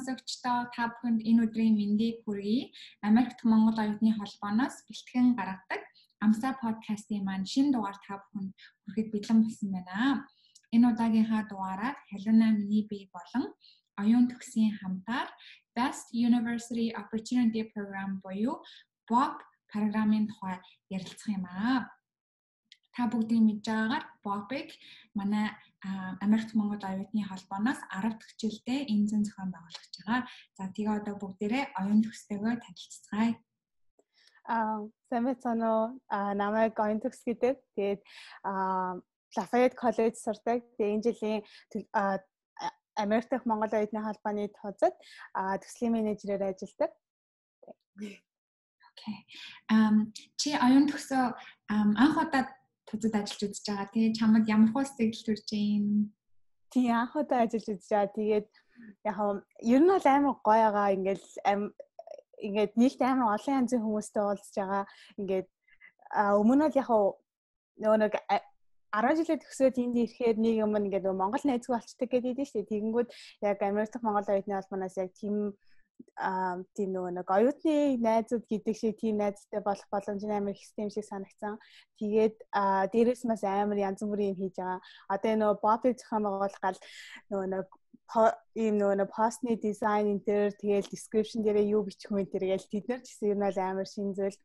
сонсогчдоо та бүхэнд энэ өдрийн мэндийг хүргэе. Америкт Монгол оюутны холбооноос бэлтгэн гаргадаг Амса подкастын маань шинэ дугаар та бүхэнд хүрэхэд бэлэн болсон байна. Энэ удаагийнхаа дугаараар Халуна миний бие болон оюун төгсийн хамтаар Best University Opportunity Program буюу BOP програмын тухай ярилцах юм аа. Та бүгдийг мэдж байгаагаар BOP-ыг манай Америкт Монгол оюутны холбооноос 10 дахь жилдээ энэ зэн зохион байгуулж байгаа. За тэгээ одоо бүгдээрээ оюун төгсдөгөө танилццгаая. Аа, сайн байна уу? Аа, намайг оюун төгс гэдэг. Тэгээд аа Lafayette College сурдаг. Тэгээ энэ жилийн Америк дахь Монгол оюутны холбооны тооцоод төслийн менежерээр ажилладаг. Окей. Ам чи оюун төгсөө анх удаа тузад ажиллаж үзэж байгаа. Тэгээ чамд ямар хөө сэтгэл төрж юм? Тий анх удаа ажиллаж үзэж байгаа. Тэгээд яг ер нь бол амар гоё байгаа. Ингээл ингээд нийлт амар олон янзын хүмүүстэй уулзж байгаа. Ингээд өмнө нь яг нөгөө нэг 10 жилээ төгсөөд энд ирэхээр нэг юм ингээд Монгол найзгүй болчдаг гэдэг нь шүү дээ. Тэгэнгүүт яг Америк дахь Монгол оюутны албанаас яг тийм аа тийм нөгөө нэг оюутны найзууд гэдэг шиг тийм найзтай болох боломж амар их систем шиг санагцсан. Тэгээд аа дээрээс бас амар янз бүрийн юм хийж байгаа. Одоо нөгөө бопыг зохион байгуулах гал нөгөө нэг ийм нөгөө нэг постны дизайн энэ төр тэгэл description дээрээ юу бичих вэ тэргээл тэд нар ч гэсэн юм бол амар шин зүйл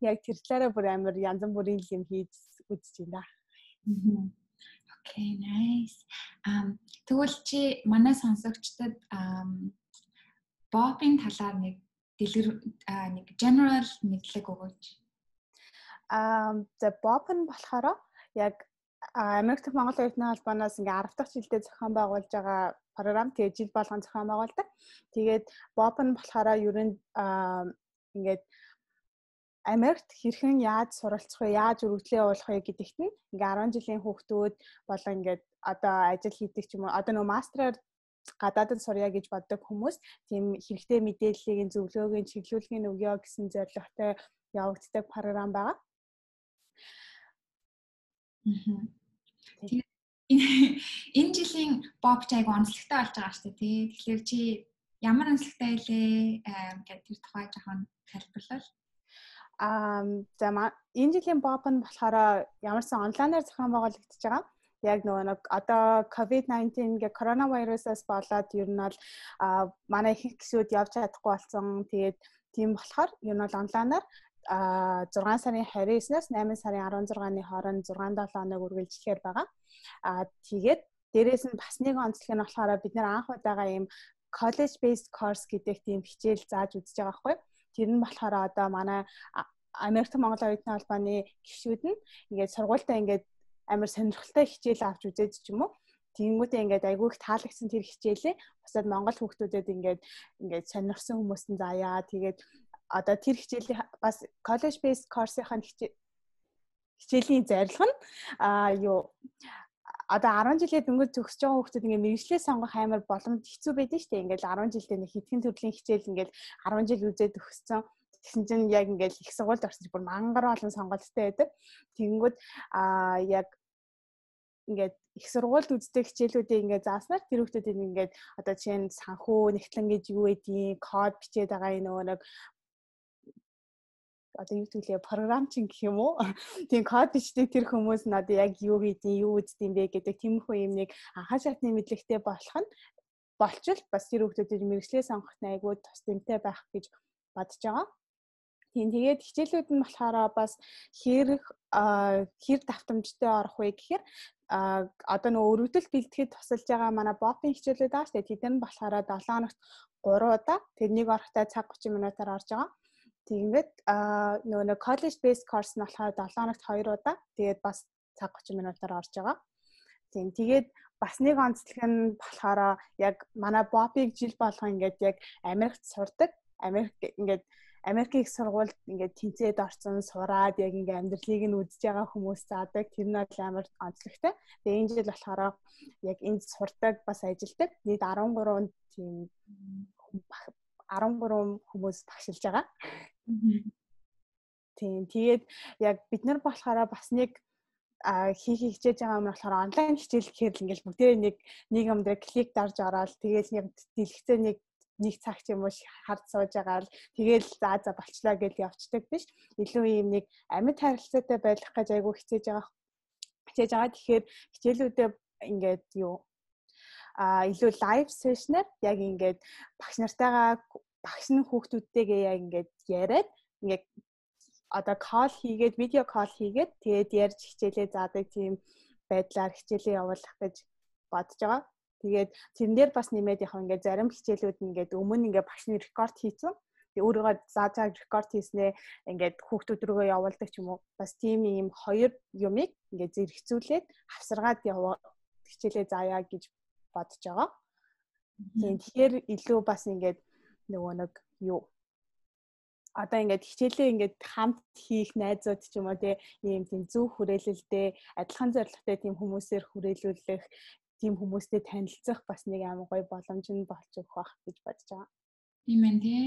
яг тэр талаараа бүр амар янз бүрийн юм хийж үзэж байна. Окей, nice. Um тэгвэл чи манай сонсогчдод um бопын талаар нэг дэлгэр нэг general мэдлэг өгөөч. Аа за боп нь болохоор яг Америк Монгол оюутны холбооноос ингээ 10 дахь жилдээ зохион байгуулж байгаа програм тэгээ жил болгон зохион байгуулдаг. Тэгээд боп нь болохоор ер нь ингээд Америкт хэрхэн яаж суралцах вэ, яаж өргөдлөө явуулах вэ гэдэгт нь ингээ 10 жилийн хүүхдүүд болон ингээд одоо ажил хийдэг ч юм уу одоо нөө мастраар гадаадд сурья гэж боддог хүмүүс тийм хэрэгтэй мэдээллийг зөвлөөгийн чиглүүлгийн өгөө гэсэн зорилготой явагддаг програм байгаа. Энэ жилийн боб чайг онцлогтой болж байгаа шүү дээ. Тэгэхээр чи ямар онцлогтой илээ гэдэг тэр тухай жоохон тайлбарлал. Аа за энэ жилийн боб нь болохоор ямарсан онлайнаар зохион байгуулагдаж байгаа яг нөгөө нэг одоо COVID-19 гэ коронавирусаас болоод ер нь бол манай их гişүүд явж чадахгүй болсон. Тэгээд тийм болохоор ер нь бол онлайнаар а 6 сарын 29-наас 8 сарын 16-ны хооронд 6-7 хоног үргэлжлэхээр байгаа. А тэгээд дээрээс нь бас нэг онцлог нь болохоор бид нэр анх удаага ийм college based course гэдэг тийм хичээл зааж үзэж байгаа байхгүй. Тэр нь болохоор одоо манай Америк Монгол оюутны холбооны гишүүд нь ингээд сургуультай ингээд амар сонирхолтой хичээл авч үзээд ч юм уу Тэнгүүтээ ингээд айгүй их таалагдсан тэр хичээлээ бусад Монгол хүүхдүүдэд ингээд ингээд сонирхсан хүмүүст нь заяа. Тэгээд одоо тэр хичээлийн бас college based course-ийн хичээлийн зорилго нь аа юу одоо 10 жилээ дөнгөж төгсөж байгаа хүүхдүүд ингээд мэрэгчлээ сонгох амар боломж хэцүү байдаг шүү дээ. Ингээд 10 жилдээ нэг хэдхэн төрлийн хичээл ингээд 10 жил үзээд төгссөн. Тэгсэн чинь яг ингээд их сургуульд орсож бүр мангар олон сонголттой байдаг. Тэгэнгүүт аа яг ингээд их сургуульд үздэг хичээлүүдийг ингээд зааснаар тэр хүмүүсийг ингээд одоо жишээ нь санхүү нэгтлэн гэж юу гэдгийг код бичээд байгаа энэ нөгөө нэг одоо юу төлөө програмчин гэх юм уу тийм код бичдэг тэр хүмүүс нь одоо яг юу хийдیں юу үздэм бэ гэдэг тиймэрхүү юм нэг анхаа шатны мэдлэгтэй болох нь болчвол бас тэр хүмүүсийг мэрэгчлээ сонгох нь айгүй тус тэмтэй байх гэж бодож байгаа. Тийм тэгээд хичээлүүд нь болохоор бас хэрэг хэр давтамжтай орох вэ гэхээр одоо нөгөө өргөдөл бэлтгэхэд тусалж байгаа манай ботын хичээлүүд аа шүү дээ. Тэд нь болохоор 7 хоногт 3 удаа тэрнийг орохдоо цаг 30 минутаар орж байгаа. Тэгээд нөгөө нэг college based course нь болохоор 7 хоногт 2 удаа. Тэгээд бас цаг 30 минутаар орж байгаа. Тийм тэгээд бас нэг онцлог нь болохоор яг манай бопыг жил болгоо ингээд яг Америкт сурдаг. Америк ингээд Америкийн их сургуульд ингээд тэнцээд орсон сураад яг ингээд амьдралыг нь үзэж байгаа хүмүүс заадаг. Тэр нь бол амар онцлогтой. Тэгээ энэ жил болохоор яг энд сурдаг бас ажилдаг. Нийт 13 тийм 13 хүмүүс багшилж байгаа. Тийм. Тэгээд яг бид нар болохоор бас нэг а хийхийг хичээж байгаа юм болохоор онлайн хичээл гэхээр л ингээл бүгдээ нэг нэг юм дээр клик дарж ороод тэгээл нэг дэлгэцээ нэг нэг цаг ч юм уу хард сууж байгаа л. Тэгээл за за болчлаа гэж явцдаг биш. Илүү юм нэг амьд харилцаатай байх гэж айгүй хичээж байгаа хичээж байгаа. Тэгэхээр хичээлүүдээ ингээд юу? А илүү лайв сешнээр яг ингээд багш нартайгаа багш нь хүүхдүүдтэйгээ яг ингээд яриад ингээд одоо кол хийгээд видео кол хийгээд тэгээд ярьж хичээлээ. Заадаг тийм байдлаар хичээлээ явуулах гэж бодож байгаа. Тэгээд тэрэн дээр бас нэмээд яг ингээд зарим хичээлүүд ингээд өмнө ингээд багшны рекорд хийсэн. Тэгээ өөрийгөө заа заа рекорд хийснээ ингээд хүүхдүүд рүүгээ явуулдаг ч юм уу. Бас тийм ийм хоёр юмыг ингээд зэрэгцүүлээд хавсаргаад яваа хичээлээ заая гэж бодож байгаа. Тийм тэгэхээр илүү бас ингээд нөгөө нэг юу одоо ингээд хичээлээ ингээд хамт хийх найзууд ч юм уу тий ийм тийм зөв хүрээлэлтэй адилхан зорилготой тийм хүмүүсээр хүрээлүүлэх тийм хүмүүстэй танилцах бас нэг амар гоё боломж нь болж өгөх байх гэж бодож байгаа. Тийм ээ тий.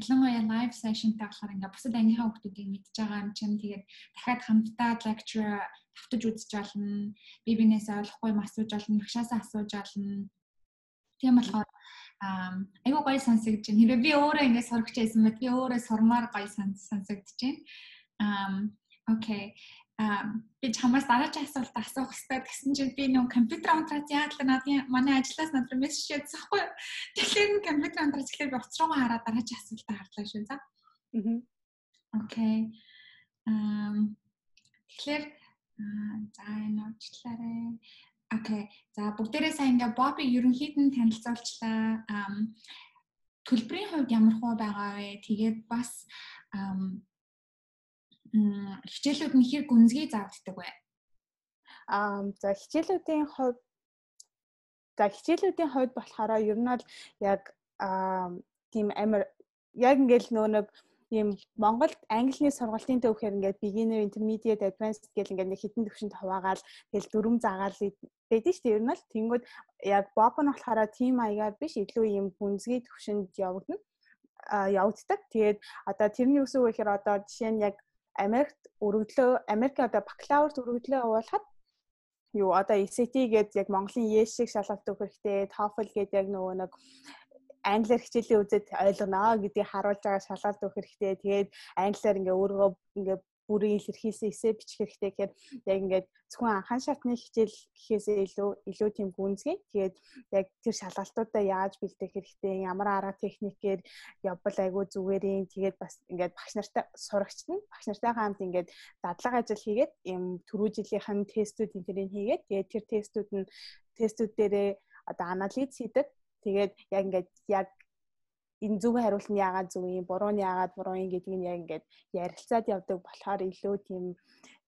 Ялангуяа live session-тай болохоор ингээ бусад ангийнхаа хүмүүсийг мэдж байгаа юм чинь тэгээд дахиад хамтдаа lecture тавтаж үзэж олно. Би бинээс ойлгохгүй юм асууж олно, багшаасаа асууж олно. Тийм болохоор айгуу гоё сонсогдож байна. Хэрвээ би өөрөө ингэ сурагч байсан бол би өөрөө сурмаар гоё сонсогдож байна. Окей. Би чамаас дараагийн асуулт асуух хэрэгтэй гэсэн чинь би нэг компьютер унтраад яадлаа надын манай ажлаас надад мессеж байхгүй. Тэгэхээр компьютер унтраад ихлээр би уцруугаа хараад дараагийн асуултаа харлаа шүү за. Аа. Окей. Ам тэгэхээр за энэ уучлаарай. Окей. За бүгдээрээ сайн ингээ Бобби ерөнхийд нь танилцуулчлаа. Төлбөрийн хувьд ямар хөө байгаа вэ? Тэгээд бас хичээлүүд нь хэр гүнзгий заагддаг вэ? Аа за хичээлүүдийн хувьд за хичээлүүдийн хувьд болохоор ер нь бол яг тийм амар яг ингээл нөө нэг ийм Монголд английн сургалтын төвхээр ингээд beginner intermediate advanced гэл ингээд нэг хитэн төвшөнд хуваагаал тэгэл дүрм заагаал байдаг шүү дээ. Ер нь л тэнгууд яг боб нь болохоор team маягаар биш илүү ийм гүнзгий төвшөнд явагдана а явагддаг. Тэгээд одоо тэрний үсэг гэхээр одоо жишээ нь яг Америкт өргөдлөө Америк одоо бакалавр өргөдлөө явуулахад юу одоо SAT гээд яг Монголын YES шиг шалгалт өгөх хэрэгтэй, TOEFL гээд яг нөгөө нэг англиар хичээлээ үзээд ойлгоно гэдгийг харуулж байгаа шалгалт өгөх хэрэгтэй. Тэгээд англиар ингээ өөрийгөө ингээ бүрийн илэрхийлсэн эсээ бичих хэрэгтэй гэхээр яг ингээд зөвхөн анхан шатны хичээл гэхээсээ илүү илүү тийм гүнзгий. Тэгээд яг тэр шалгалтуудаа яаж бэлдэх хэрэгтэй, ямар арга техникээр явбал айгүй зүгээр юм. Тэгээд бас ингээд багш нартай сурагч нь багш нартайгаа хамт ингээд дадлага ажил хийгээд юм түрүү жилийнхэн тестүүд энэ хийгээд тэгээд тэр тестүүд нь тестүүд дээрээ одоо анализ хийдэг. Тэгээд яг ингээд яг энэ зөв хариулт нь яагаад зөв юм, буруу нь яагаад буруу юм гэдгийг нь яг ингээд ярилцаад явдаг болохоор илүү тийм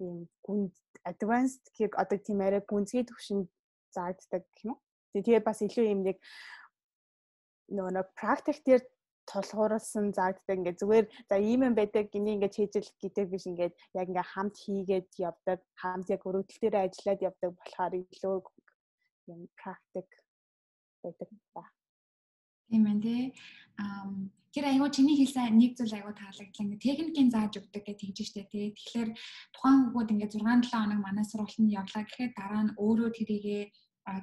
ийм гүнд advanced гэх одоо тийм арай гүнзгий төвшөнд заагддаг гэх юм уу. Тэгээд бас илүү юм нэг нөгөө нэг практик дээр тулгуурласан заагддаг ингээд зүгээр за ийм юм байдаг гинэ ингээд хийжил гэдэг биш ингээд яг ингээд хамт хийгээд явдаг хамт яг өрөвдөл дээр ажиллаад явдаг болохоор илүү юм практик байдаг ба. Тийм ээ тий. Тэр айгуу чиний хэлсэн нэг зүйл айгуу таалагдлаа. Ингээ техникийн зааж өгдөг гэж тэгж штэ тий. Тэгэхээр тухайн хүүхэд ингээ 6 7 хоног манай сургалтанд явлаа гэхэд дараа нь өөрөө тэрийгээ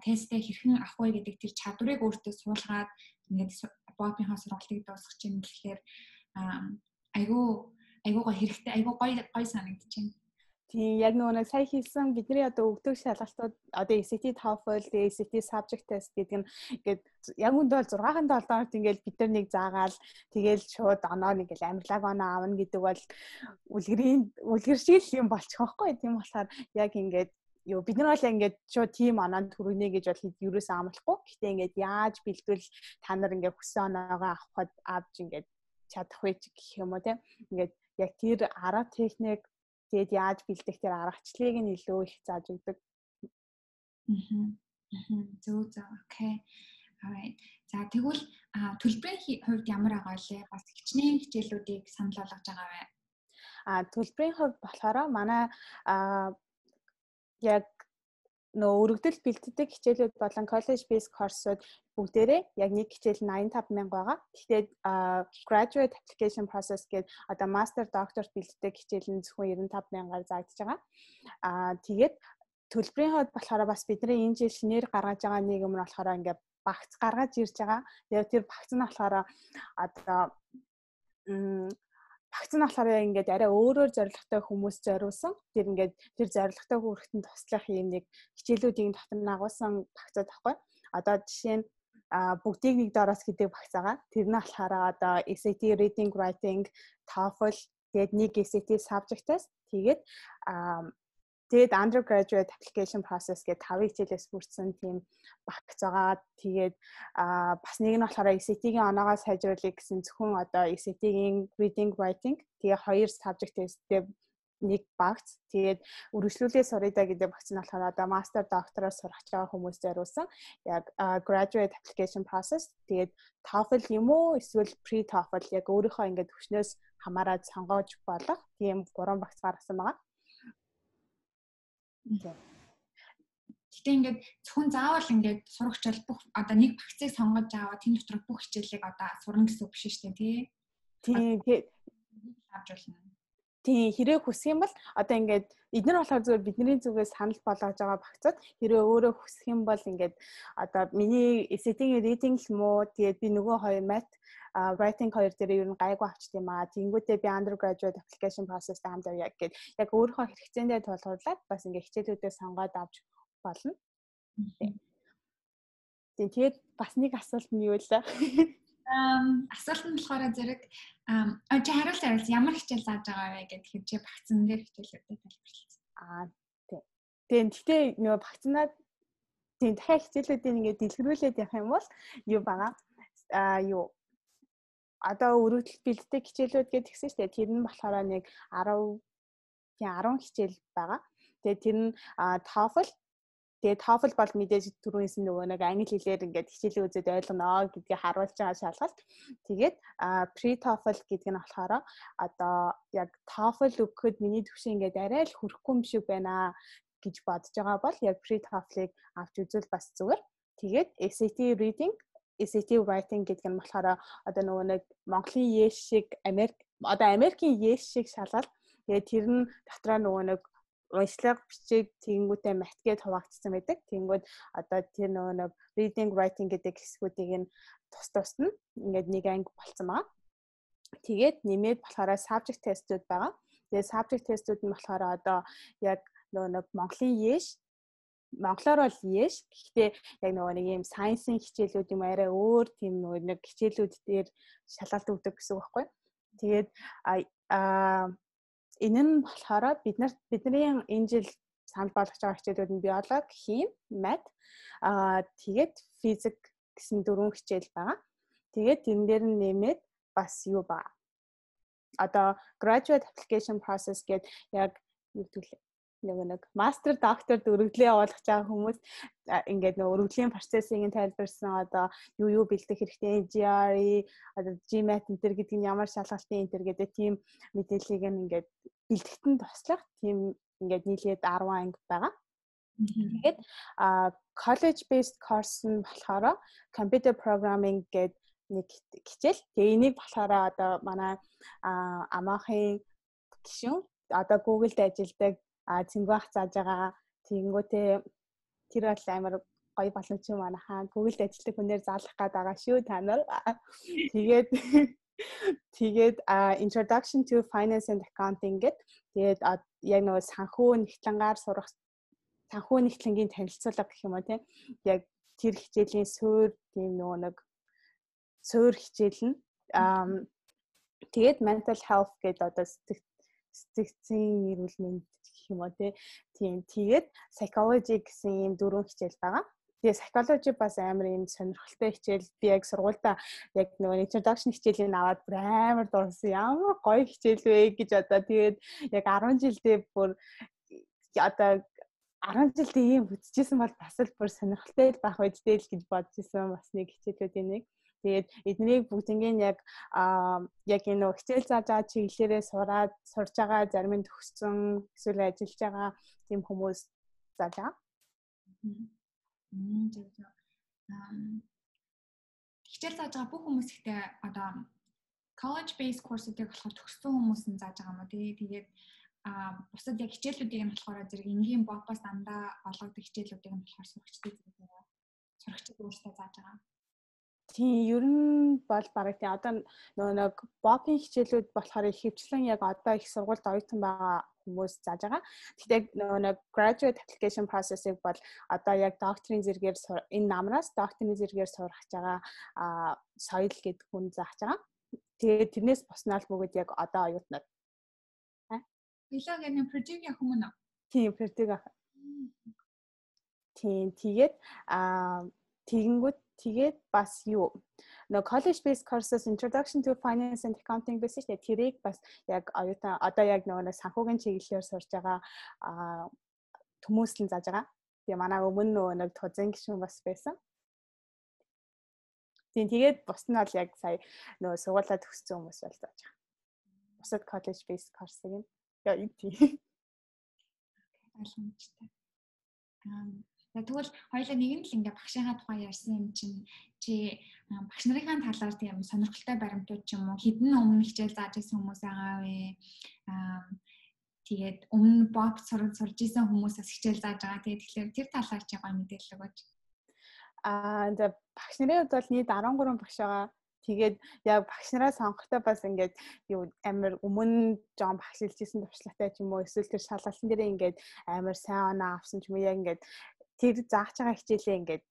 тестээ хэрхэн авах вэ гэдэг тэр чадварыг өөртөө суулгаад ингээд бопийнхаа сургалтыг дуусгах чинь тэгэхээр айгуу айгуугаа хэрэгтэй айгуу гоё гоё санагдчихэв. Тийм яг нөгөө нэг сая хийсэн бидний одоо өгдөг шалгалтууд одоо ACT 5 foil, ACT subject test гэдэг нь ингээд яг үндэ бол 6-аас 7 хоногт ингээд бид нар нэг заагаал тэгээл шууд оноо нэг л амирлаг оноо авна гэдэг бол үлгэрийн үлгэр шиг л юм болчих واخгүй тийм болохоор яг ингээд ёо бид нар бол ингээд шууд team оноонд төрөгнө гэж бол хэд юусэн амлахгүй. Гэтэ ингээд яаж бэлтгэл та нар ингээд хүссэн оноогоо авахд авж ингээд чадах вэ гэх юм уу тийм. Ингээд яг тэр арга техник Тэгээд яаж бэлдэх тэр аргачлалыг нь илүү их зааж өгдөг. Аа. Зөв зөв. Окей. Alright. За тэгвэл төлбөрийн хувьд ямар байгаа вэ? Бас хичнээн хичээлүүдийг санал болгож байгаа вэ? А төлбөрийн хувьд болохоор манай яг нөө өргөдөл бэлтдэг хичээлүүд болон college based course-ууд бүгдээрээ яг нэг хичээл 85000 байгаа. Гэхдээ graduate application process гэдэг одоо master doctor бэлддэг хичээл нь зөвхөн 95000-аар заагдаж байгаа. Аа тэгээд төлбөрийн хувьд болохоор бас бидний энэ жил шинээр гаргаж байгаа нийгэм нь болохоор ингээд багц гаргаж ирж байгаа. Тэгээд тэр багц нь болохоор одоо багц нь болохоор ингээд арай өөрөөр зорилготой хүмүүс зориулсан. Тэр ингээд тэр зорилготой хүрэхтэн туслах юм нэг хичээлүүдийн дотор нагуулсан багцад тахгүй. Одоо жишээ нь а бүгдийг нэг дороос гэдэг багц байгаа. Тэр нь болохоор одоо SAT reading writing TOEFL тэгээд нэг SAT subject-аас тэгээд Тэгээд undergraduate application process гэдэг 5 хичээлээс бүрдсэн тийм багц байгаа. Тэгээд бас нэг нь болохоор SAT-ийн оноогоо сайжруулах гэсэн зөвхөн одоо SAT-ийн reading writing тэгээ хоёр subject testтэй нэг багц. Тэгээд үргэлжлүүлээ сурыдаа гэдэг багц нь болохоор одоо master doctor-аар сурах байгаа хүмүүс зориулсан. Яг graduate application process тэгээд TOEFL юм уу эсвэл pre-TOEFL яг өөрийнхөө ингээд төвшнөөс хамаараад сонгож болох тийм гурван багц гаргасан байгаа. Гэтэ ингээд зөвхөн заавал ингээд сурагч бол бүх одоо нэг багцыг сонгож аваа тэн дотор бүх хичээлийг одоо сурна гэсэн үг биш шүү дээ тий. Тий. авч болно. Тий, хэрэг хүсэх юм бол одоо ингээд эдгээр болохоор зөвхөн бидний зүгээс санал болгож байгаа багцад хэрэг өөрөө хүсэх юм бол ингээд одоо миний SAT-ийн reading л муу тэгээд би нөгөө хоёр math writing хоёр дээр ер нь гайгүй авчт юм аа. Тэнгүүтээ би undergraduate application process хамт яг гээд яг өөрийнхөө хэрэгцээндээ тулгуурлаад бас ингээ хичээлүүдээ сонгоод авч болно. Тэгээд бас нэг асуулт нь юу вэ? Асуулт нь болохоор зэрэг чи хариулт хариулт ямар хичээл зааж байгаа вэ гэхэд чи багцсан дээр хичээлүүдэд тайлбарласан. Аа тий. Тэгээд гэхдээ нөгөө багцнаад тийм дахиад хичээлүүдийг ингээд дэлгэрүүлээд явах юм бол юу байгаа? Аа юу одоо өргөдөл бэлддэг хичээлүүд гэж тэгсэн шүү дээ. Тэр нь болохоор нэг 10 тийм 10 хичээл байгаа. Тэгээ тэр нь TOEFL Тэгээ TOEFL бол мэдээж түрүүнээс нөгөө нэг англи хэлээр ингээд хичээлээ үзээд ойлгоно гэдгийг харуулж байгаа шалгалт. Тэгээд pre-TOEFL гэдэг нь болохоор одоо яг TOEFL өгөхөд миний төвшин ингээд арай л хүрэхгүй юм шиг байна гэж бодож байгаа бол яг pre-TOEFL-ыг авч үзвэл бас зүгээр. Тэгээд SAT reading SAT writing гэдэг нь болохоор одоо нөгөө нэг Монголын Yes шиг Америк одоо Америкийн Yes шиг шалгалт. Тэгээд тэр нь дотроо нөгөө нэг уншлага бичиг тэгэнгүүтээ матгээд хуваагдсан байдаг. Тэгэнгүүт одоо тэр нөгөө нэг reading writing гэдэг хэсгүүдийг нь тус тус нь ингээд нэг анги болцсон байгаа. Тэгээд нэмээд болохоор subject testүүд байгаа. Тэгээд subject testүүд нь болохоор одоо яг нөгөө нэг Монголын Yes монголоор бол яаш. Гэхдээ яг нөгөө нэг юм сайенсийн хичээлүүд юм арай өөр тийм нөгөө нэг хичээлүүд дээр шалгалт өгдөг гэсэн үг байхгүй. Тэгээд а энэ нь болохоор бид нарт бидний энэ жил санал болгож байгаа хичээлүүд нь биологи, хим, мат аа тэгээд физик гэсэн дөрвөн хичээл байгаа. Тэгээд тэн дээр нь нэмээд бас юу ба. Одоо graduate application process гэдэг яг гэвэл нөгөө нэг мастер докторд өргөдлөө явуулах байгаа хүмүүс ингээд нөгөө өргөдлийн процессыг тайлбарсан одоо юу юу бэлдэх хэрэгтэй GRE одоо GMAT энэ төр гэдэг нь ямар шалгалтын энэ төр гэдэг тийм мэдээллийг ингээд бэлтгэтэн туслах тийм ингээд нийлээд 10 анги байгаа. Тэгээд college based course нь болохоор computer programming гэдэг нэг хичээл. Тэгээ энийг болохоор одоо манай амаахын гишүүн одоо Google-д ажилладаг а цэнгүүх зааж байгаа. Тэгэнгүүтээ тэр бол амар гоё боломж юм манайхаа Google-д ажилладаг хүнээр заалах гээд байгаа шүү та нар. Тэгээд тэгээд introduction to finance and accounting гэд. Тэгээд яг нөгөө санхүү нэгтлэнгаар сурах санхүү нэгтлэнгийн танилцуулга гэх юм уу тийм яг тэр хичээлийн суур тийм нөгөө нэг суур хичээл нь тэгээд mental health гэдэг одоо сэтгцийн эрүүл мэнд гэх юм уу тийм тэгээд psychology гэсэн ийм дөрвөн хичээл байгаа. Тэгээ psychology бас амар юм сонирхолтой хичээл би яг сургуультай яг нөгөө introduction хичээлийн аваад бүр амар дурсан. Ямар гоё хичээл вэ гэж одоо тэгээд яг 10 жилдээ бүр одоо 10 жилдээ ийм үзчихсэн бол бас л бүр сонирхолтой байх үедтэй л гэж бодож исэн бас нэг хичээлүүдийн нэг. Тэгээд эднийг бүгднийг яг яг энэ хичээл зааж байгаа чиглэлээрээ сураад сурж байгаа зарим нь төгссөн эсвэл ажиллаж байгаа тийм хүмүүс зааж байгаа. хичээл зааж байгаа бүх хүмүүс ихтэй одоо college based course-уудыг болохоор төгссөн хүмүүс нь зааж байгаа юм уу тий. Тэгээд а бусад яг хичээлүүдийг нь болохоор зэрэг энгийн бопоос дандаа олгодог хичээлүүдийг нь болохоор сурагчдын зэрэг сурагчид өөрсдөө зааж байгаа. Тийм ер нь бол бараг тийм одоо нөгөө нэг бопын хичээлүүд болохоор ихэвчлэн яг одоо их сургуульд оюутан байгаа хүмүүс зааж байгаа. Гэхдээ нөгөө нэг graduate application process-ыг бол одоо яг докторийн зэрэгээр энэ намраас докторийн зэрэгээр сурах байгаа а соёл гэдэг хүн зааж байгаа. Тэгээд тэрнээс босноо л бүгд яг одоо оюутнууд. Гэнэ Purdue явах юм уу? Тийм явах. Тийм тэгээд а тэгэнгүүт тэгээд бас юу нөгөө college based courses introduction to finance and accounting гэсэн чинь тэрийг бас яг оюутан одоо яг нөгөө санхүүгийн чиглэлээр сурж байгаа л зааж байгаа. Тэгээ манай өмнө нөгөө нэг тузан гишүүн бас байсан. Тийм тэгээд бус нь бол яг сая нөгөө сургуулаа төгссөн хүмүүс бол зааж байгаа. Бусад college based course-ыг нь яа тийм. Ойлгомжтой. Аа Тэгвэл хоёулаа нэг нь л ингээ багшийнхаа тухай ярьсан юм чинь чи багш нарын талаар тийм сонирхолтой баримтууд ч юм уу хідэн өмнө хичээл зааж исэн хүмүүс байгаа вэ? Аа тэгээд өмнө бот сурж сурж исэн хүмүүсээс хичээл зааж байгаа. Тэгээд тэгэхээр тэр талаар чи гоё мэдээлэл өгөөч. Аа за багш нарын хувьд бол нийт 13 багш байгаа. Тэгээд яг багш нараа сонгохдоо бас ингээд юу амар өмнө жоон багшилжсэн туршлагатай ч юм уу эсвэл тэр шалгалтын дээр ингээд амар сайн оноо авсан ч юм уу яг ингээд тэр зааж байгаа хичээлээ ингээд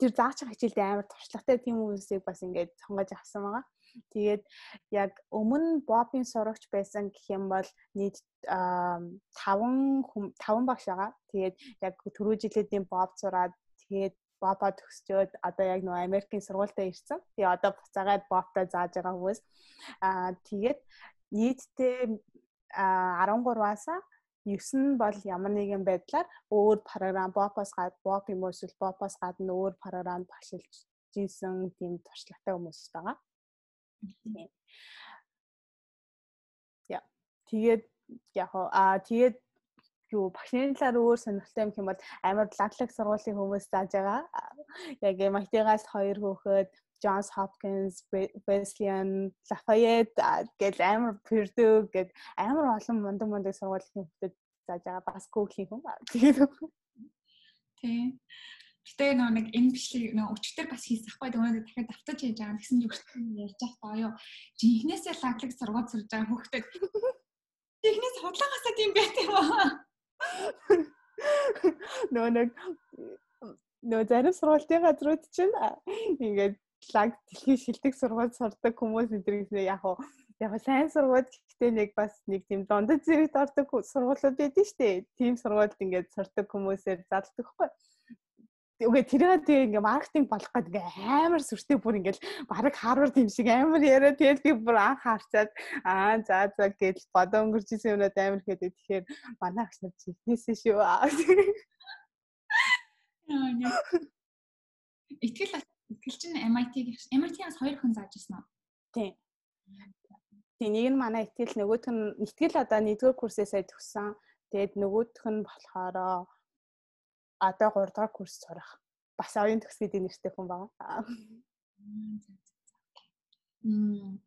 тэр зааж байгаа хичээлдээ амар туршлагатай тийм хүмүүсийг бас ингээд сонгож авсан байгаа. Тэгээд яг өмнө бобын сурагч байсан гэх юм бол нийт 5 5 багш байгаа. Тэгээд яг түрүү жилийн боб зураад тэгээд бобо төгсчөөд одоо яг нөгөө Америкийн сургуультай ирсэн. Тэгээ одоо буцаагаад бобтой зааж байгаа хүмүүс. Аа тэгээд нийтдээ 13-аас 9 нь бол ямар нэгэн байдлаар өөр програм бопоос гад боп юм уу эсвэл бопоос гадна өөр програмд багшилж жийсэн тийм туршлагатай хүмүүс байгаа. Тийм. Яа. Тэгээд яг аа тэгээд юу багшийн талаар өөр сонирхолтой юм хэм бол амар ладлаг сургуулийн хүмүүс зааж байгаа. Яг MIT-гаас хоёр хөөхөд Johns Hopkins, Wesleyan, Lafayette гэл амар Purdue гэд амар олон мундаг мундаг сургуулийн хүмүүс зааж байгаа бас күүхлийн хүн. Тэгээд тий. Гэтэ нөө нэг энэ бичлэг нөө өчтөр бас хийсэхгүй өнөөдөр дахиад давтаж хийж байгаа гэсэн өчтөр ярьж байгаа юу. Жинхнээсээ лаглаг сургууль сурж байгаа хүүхдэд технээс худлаагаасаа тийм байт юм аа. Нөө нэг нөө зарим сургуулийн газрууд чинь ингээд лаг дэлхийн шилдэг сургууль сурдаг хүмүүс эдгэрээс яг хуу яг сайн сургууль гэхдээ нэг бас нэг тийм дундад зэрэгт ордог сургуулиуд байдаг шүү дээ. Тим сургуульд ингээд сурдаг хүмүүсээр залдаг хгүй. Үгүй тэрээ тэгээ ингээ маркетинг болох гэдэг ингээ амар сүртэй бүр ингээл баг Харвард юм шиг амар яриа тэгэл би бүр анх харцаад аа за за гэж бодоо өнгөрч исэн юмнууд амар хэд тэгэхээр манай агш нар чихнээсээ шүү. Итгэл Итгэл чинь MIT-г MIT-аас хоёр хүн зааж ирсэн үү? Тийм. Тийм нэг нь манай итгэл нөгөөх нь итгэл одоо нэгдүгээр курсээ сая төгссөн. Тэгээд нөгөөх нь болохоор одоо 3 дахь курс сурах. Бас оюун төгс гэдэг нэртэй хүн байгаа. Мм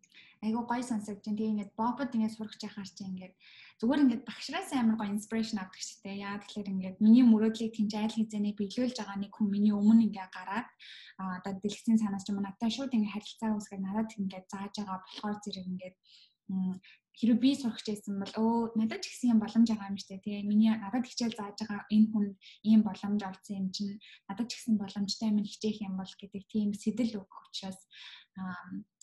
айгуу гоё сонсогдож байна. Тэгээ ингээд бобод ингээд сурах чахаар чи ингээд зүгээр ингээд багшраас амар гоё инспирэшн авдаг дээ. Яа тэгэхээр ингээд миний мөрөөдлийг тэнц айл хизээний биелүүлж байгаа нэг хүн миний өмнө ингээд гараад одоо дэлгэцийн санаас ч юм уу надад шууд ингээд харилцаа үүсгээд надад ингээд зааж байгаа болохоор зэрэг ингээд хэрэв би сурах гэсэн бол өө надад ч гэсэн юм боломж байгаа юм дээ тий миний надад хичээл зааж байгаа энэ хүн ийм боломж олсон юм чинь надад ч гэсэн боломжтой юм хичээх юм бол гэдэг тийм сэтэл өгөх учраас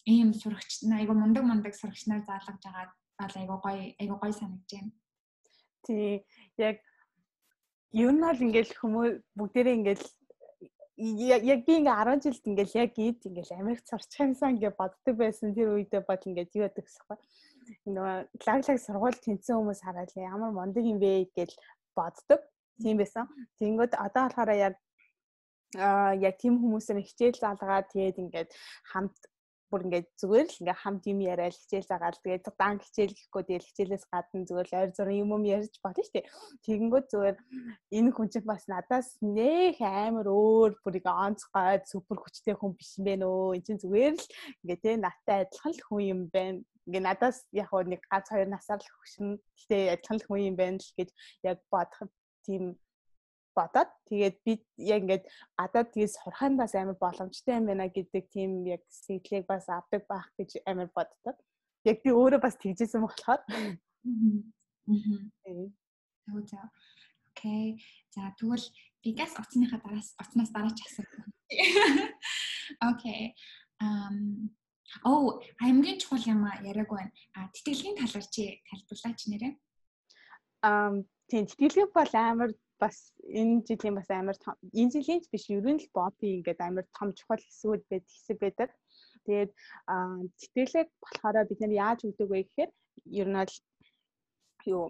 ийм сурагч айгу мундаг мундаг сурагч нар заалгаж байгаа бол айгу гоё айгу гоё санагдаж байна. Тий яг ер нь бол ингээл хүмүүс бүгдээрээ ингээл яг би ингээ 10 жилд ингээл яг ийд ингээл Америк сурчих юмсан ингээ боддог байсан тэр үедээ бод ингээ юу яадаг гэсэхгүй. Нөгөө лаглаг сургууль тэнцсэн хүмүүс хараад ямар мундаг юм бэ гэж боддог. Тийм байсан. Тэнгүүд одоо болохоор яг а яг тийм хүмүүсээр хичээл заалгаад тэгээд ингээд хамт бүр ингээд зүгээр л ингээ хамт юм яриад хичээл заагаад тэгээд дан хичээл гэхгүй тэгээд хичээлээс гадна зүгээр л ойр зургийн юм юм ярьж бодно шүү дээ. Тэгэнгүүт зүгээр энэ хүн чинь бас надаас нэх амар өөр бүр ингээ онцгой супер хүчтэй хүн биш юм бэ нөө. Энд чинь зүгээр л ингээ тэ надтай адилхан л хүн юм байна. Ингээ надаас яг нэг ганц хоёр насаар л хөшин. Гэтэ адилхан л хүн юм байна л гэж яг бодох тийм бодоод тэгээд би яг ингээд гадаад тгийс сурхаан бас амар боломжтой юм байна гэдэг тийм яг сэтгэлийг бас авдаг байх гэж амар боддог. Яг би өөрөө бас тэгжсэн болохоор. Аа. За. Окей. За тэгвэл бигас оцсныхаа дараас оцноос дараач асуух. Окей. Ам Оо, аймгийн чухал юм яриаг байна. А тэтгэлгийн талаар чи тайлбарлаач нэрээ. Ам тийм тэтгэлэг бол амар бас энэ жилийн бас амар том энэ жилийн ч биш ерөн л бопи ингээд амар том чухал хэсгүүд байд хэсэг байдаг. Тэгээд тэтгэлэг болохоор бид нар яаж өгдөг вэ гэхээр ер нь л юу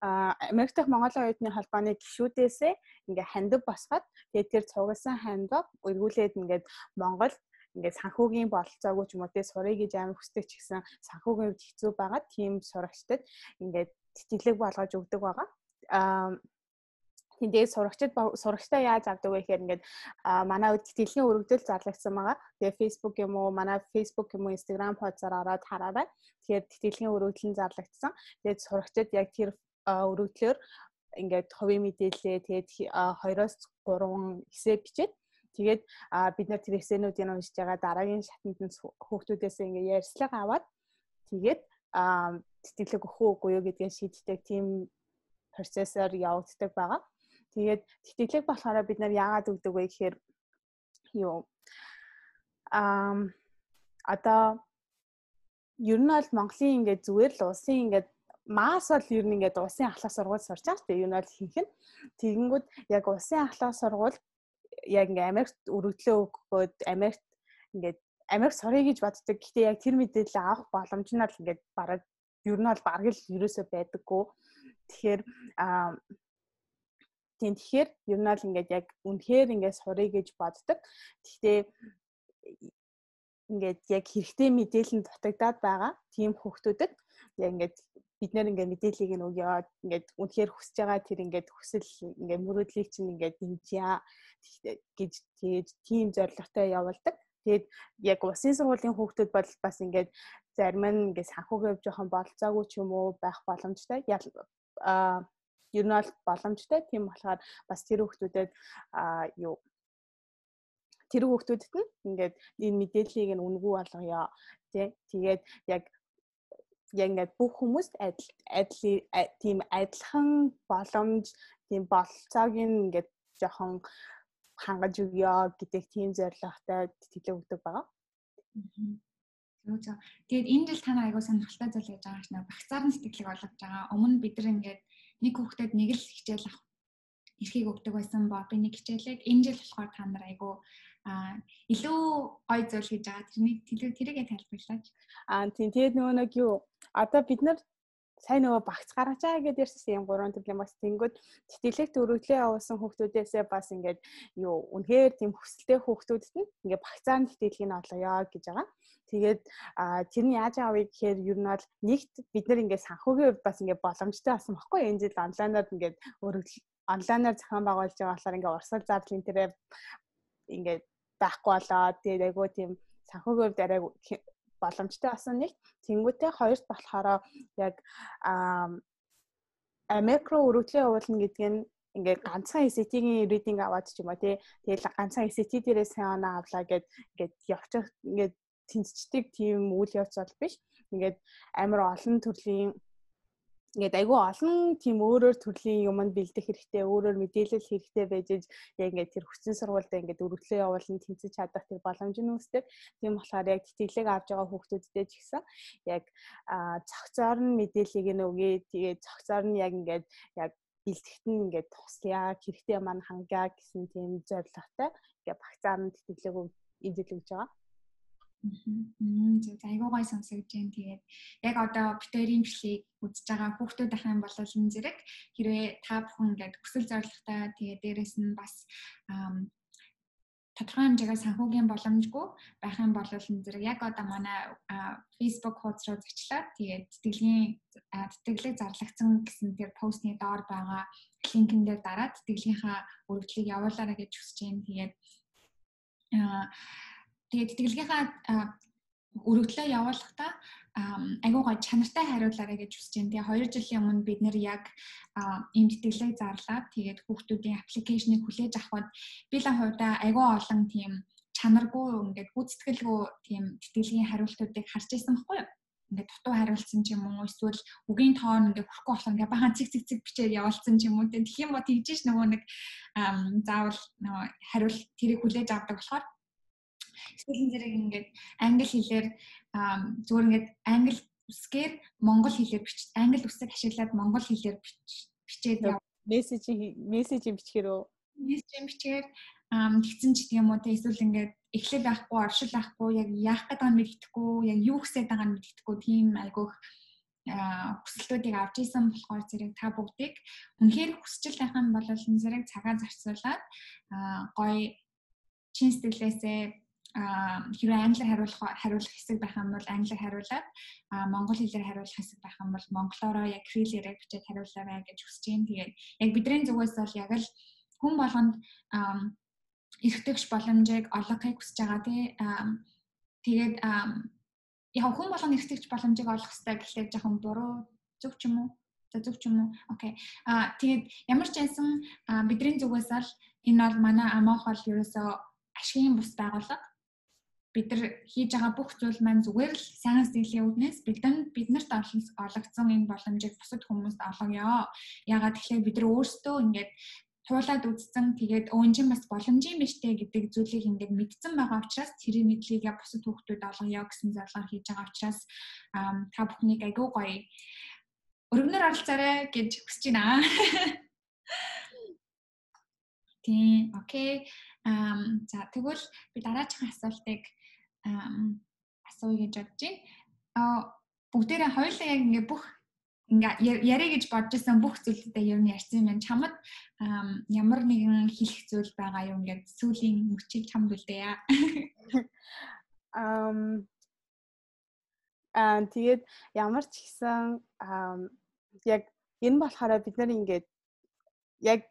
а Америк дахь Монголын оюутны холбооны гишүүдээсээ ингээ хандив босгоод тэгээд тэр цугсан хандив эргүүлээд ингээд Монгол ингээд санхүүгийн бололцоогүй ч юм уу те сурыг гэж амар хүсдэг ч гэсэн санхүүгийн хувьд хэцүү байгаа тийм сурагчдад ингээд тэтгэлэг болгож өгдөг байгаа. Аа Тэгээд сурагчид сурагчтай яаж авдаг вэ гэхээр ингээд манай тэтгэлгийн өргөдөл зарлагдсан байгаа. Тэгээд Facebook юм уу, манай Facebook юм уу, Instagram поцоор ороод хараарай. Тэгэхээр тэтгэлгийн өргөдөл нь зарлагдсан. Тэгээд сурагчид яг тэр өргөдлөөр ингээд хувийн мэдээлэлээ тэгээд 2-оос 3 хэсэг бичээд тэгээд бид нар тэр эсэнүүдийг уншиж байгаа дараагийн шатнд нь хүүхдүүдээс ингээд ярьслага аваад тэгээд тэтгэлэг өгөх үгүй юу гэдгийг шийддэг тийм процессор явагддаг байгаа. Тэгээд тэтгэлэг болохоор бид нар яагаад өгдөг вэ гэхээр юу ам одоо ер нь бол Монголын ингээд зүгээр л улсын ингээд маас бол ер нь ингээд улсын ахлах сургууль сурч байгаа шүү дээ. Юу нь бол хийх нь. Тэгэнгүүт яг улсын ахлах сургууль яг ингээд Америкт өргөдлөө өгөхөд Америкт ингээд Америк сурыг гэж боддог. Гэхдээ яг тэр мэдээлэл авах боломж нь бол ингээд бараг ер нь бол бараг л ерөөсөө байдаггүй. Тэгэхээр Тийм тэгэхээр ер нь л ингээд яг үнэхээр ингээд сурыг гэж боддог. Гэхдээ ингээд яг хэрэгтэй мэдээлэл нь дутагдаад байгаа тийм хүүхдүүдэд яг ингээд бид нэр ингээд мэдээллийг нь өгөөд ингээд үнэхээр хүсэж байгаа тэр ингээд хүсэл ингээд мөрөөдлийг чинь ингээд дэмжээ гэж тэгэж тийм зорилготой явуулдаг. Тэгээд яг усын сургуулийн хүүхдүүд бол бас ингээд зарим нь ингээд санхүүгээ жоохон болцоогүй ч юм уу байх боломжтой. Аа ер нь бол боломжтой. Тийм болохоор бас тэр хүмүүстэд а юу тэр хүмүүстэд нь ингээд энэ мэдээллийг нь үнгүй болгоё тий. Тэгээд яг яг ингээд бүх хүмүүст адил адил тийм адилхан боломж тийм болцоог ингээд жоохон хангаж өгөө гэдэг тийм зорилготой тэтгэлэг өгдөг байгаа. Тэгээд энэ жил та нар айгуу сонирхолтой зүйл хийж байгаа шнэ багцаар нь сэтгэлэг болгож байгаа. Өмнө бид нар ингээд нэг хүүхдэд нэг л хичээл авах эрхийг өгдөг байсан ба би нэг хичээлийг энэ жил болохоор та нар айгу а илүү гой зүйл хийж байгаа тэрнийг тэрийгэ тайлбарлаач. Аа тийм тэгээд нөгөө нэг юу одоо бид нар сайн нөгөө багц гаргаж байгаа гэдээ ярьсан юм гурван төрлийн бас тэнгүүд тэтгэлэгт өргөдлөө явуулсан хүүхдүүдээсээ бас ингээд юу үнэхээр тийм хүсэлтэй хүүхдүүдэд нь ингээд багцаар нь тэтгэлгийг нь олгоё гэж байгаа. Тэгээд тэр нь яаж авъя гэхээр ер нь бол нэгт бид нар ингээд санхүүгийн хувьд бас ингээд боломжтой болсон баггүй энэ жил онлайнаар ингээд өргөдөл онлайнаар зохион байгуулж байгаа болохоор ингээд урсгал зарлын тэрэ ингээд байхгүй болоо. Тэгээд айгүй тийм санхүүгийн хувьд арай боломжтой болсон нэг. Тэнгүүтээ хоёрт болохоор яг микро өргөдлөө явуулна гэдг нь ингээд ганцхан SAT-ийн reading аваад ч юм уу тий. Тэгэл ганцхан SAT дээрээ сайн оноо авлаа гэд ингээд явчих ингээд тэнцчдэг тийм үйл явц бол биш. Ингээд амар олон төрлийн ингээд айгүй олон тийм өөрөөр төрлийн юмд бэлдэх хэрэгтэй, өөрөөр мэдээлэл хэрэгтэй байж яг ингээд тэр хүчин сургуультай ингээд өргөлөө явуулан тэнцэж чадах тэр боломж нь үүсдэг. Тийм болохоор яг тэтгэлэг авж байгаа хүүхдүүдтэй ч гэсэн яг цогцоор нь мэдээллийг нь өгье. Тэгээд цогцоор нь яг ингээд яг бэлтгэхт нь ингээд туслая, хэрэгтэй маань хангая гэсэн тийм зорилготой ингээд багцаар нь тэтгэлэг жил өгж байгаа. Мм айгуу гой сонсогдож байна. Тэгээд яг одоо битэрийн бичлэгийг үзэж байгаа хүүхдүүд ах юм бол энэ зэрэг. Хэрвээ та бүхэн ингээд хүсэл зоригтой тэгээд дээрэс нь бас тодорхой хэмжээгээр санхүүгийн боломжгүй байх юм бол энэ зэрэг. Яг одоо манай Facebook хуудас руу зочлаад тэгээд тэтгэлийн тэтгэлэг зарлагдсан гэсэн тэр постны доор байгаа линкэн дээр дараад тэтгэлгийнхаа өргөдлийг явуулаарай гэж хүсэж байна. Тэгээд тэгээд тэтгэлгийнхаа өргөдлөө явуулахдаа айгуу гой чанартай хариулаарай гэж хүсэж байна. Тэгээ 2 жилийн өмнө бид нэр яг ийм тэтгэлэг зарлаад тэгээд хүүхдүүдийн аппликейшнийг хүлээж авахд би л хувьдаа айгуу олон тийм чанаргүй ингээд гүйцэтгэлгүй тийм тэтгэлгийн хариултуудыг харж байсан байхгүй юу? ингээд дутуу хариулсан ч юм уу эсвэл үгийн тоон ингээд хүрхгүй болох ингээд бахан цэг цэг цэг бичээд явуулсан ч юм уу тэгэх юм бол тэгжээш нөгөө нэг заавал нөгөө хариул тэрийг хүлээж авдаг болохоор энэ зэрэг ингээд англи хэлээр зүгээр ингээд англи үсгээр монгол хэлээр бич англи үсэг ашиглаад монгол хэлээр бичээд яв. Мессежийн мессежийн бичгээр үү? Мессежийн бичгээр тэгсэн ч тийм үү те эсвэл ингээд эхлэл байхгүй оршил байхгүй яг яах гэдэг нь мэддэхгүй яг юу хүсэж байгаа нь мэддэхгүй тийм айгүйх хүсэлтүүдийг авч исэн болохоор зэрэг та бүгдийг үнэхээр хүсчил байх нь бол энэ зэрэг цагаа зарцуулаад гоё чин сэтгэлээсээ хэрвээ англиар хариулах хариулах хэсэг байх юм бол англиар хариулаад монгол хэлээр хариулах хэсэг байх юм бол монголоор яг крилээрээ бичээд хариулаарай гэж хүсэж байна. Тэгээд яг бидний зүгээс бол яг л хүн болгонд эргэтгэж боломжийг олгохыг хүсэж байгаа тий. Тэгээд яг хүн болгонд эргэтгэж боломжийг олох хэрэгтэй гэхлээр жоохон буруу зөв ч юм уу? За зөв ч юм уу? Окей. Аа тэгээд ямар ч байсан бидний зүгээс л энэ бол манай амаах бол ерөөсөө ашигын бус байгууллага бид нар хийж байгаа бүх зүйл маань зүгээр л сайн сэтгэлийн үүднээс бидэнд биднэрт олгогдсон энэ боломжийг бусад хүмүүст олгоё. Ягаад тэгэхээр бид нар өөрсдөө ингээд туулаад үзсэн тэгээд өө энэ бас боломжийн биштэй гэдэг зүйлийг ингээд мэдсэн байгаа учраас тэр мэдлийг я бусад хүүхдүүд олгоё гэсэн зорилгоор хийж байгаа учраас та бүхнийг айгүй гоё өргөнөр оролцоорой гэж хүсэж байна. Тийм, окей. Ам за тэгвэл би дараагийн асуултыг асууя гэж бодож байна. Аа бүгдээрээ хоёулаа яг ингээ бүх ингээ яриа гэж бодож исэн бүх зүйлүүдээ ер нь ярьсан юм. Чамд ямар нэгэн хэлэх зүйл байгаа юу ингээд сүүлийн мөчийг чамд үлдээе. Ам аа тэгээд ямар ч гэсэн яг энэ болохоор бид нар ингээд яг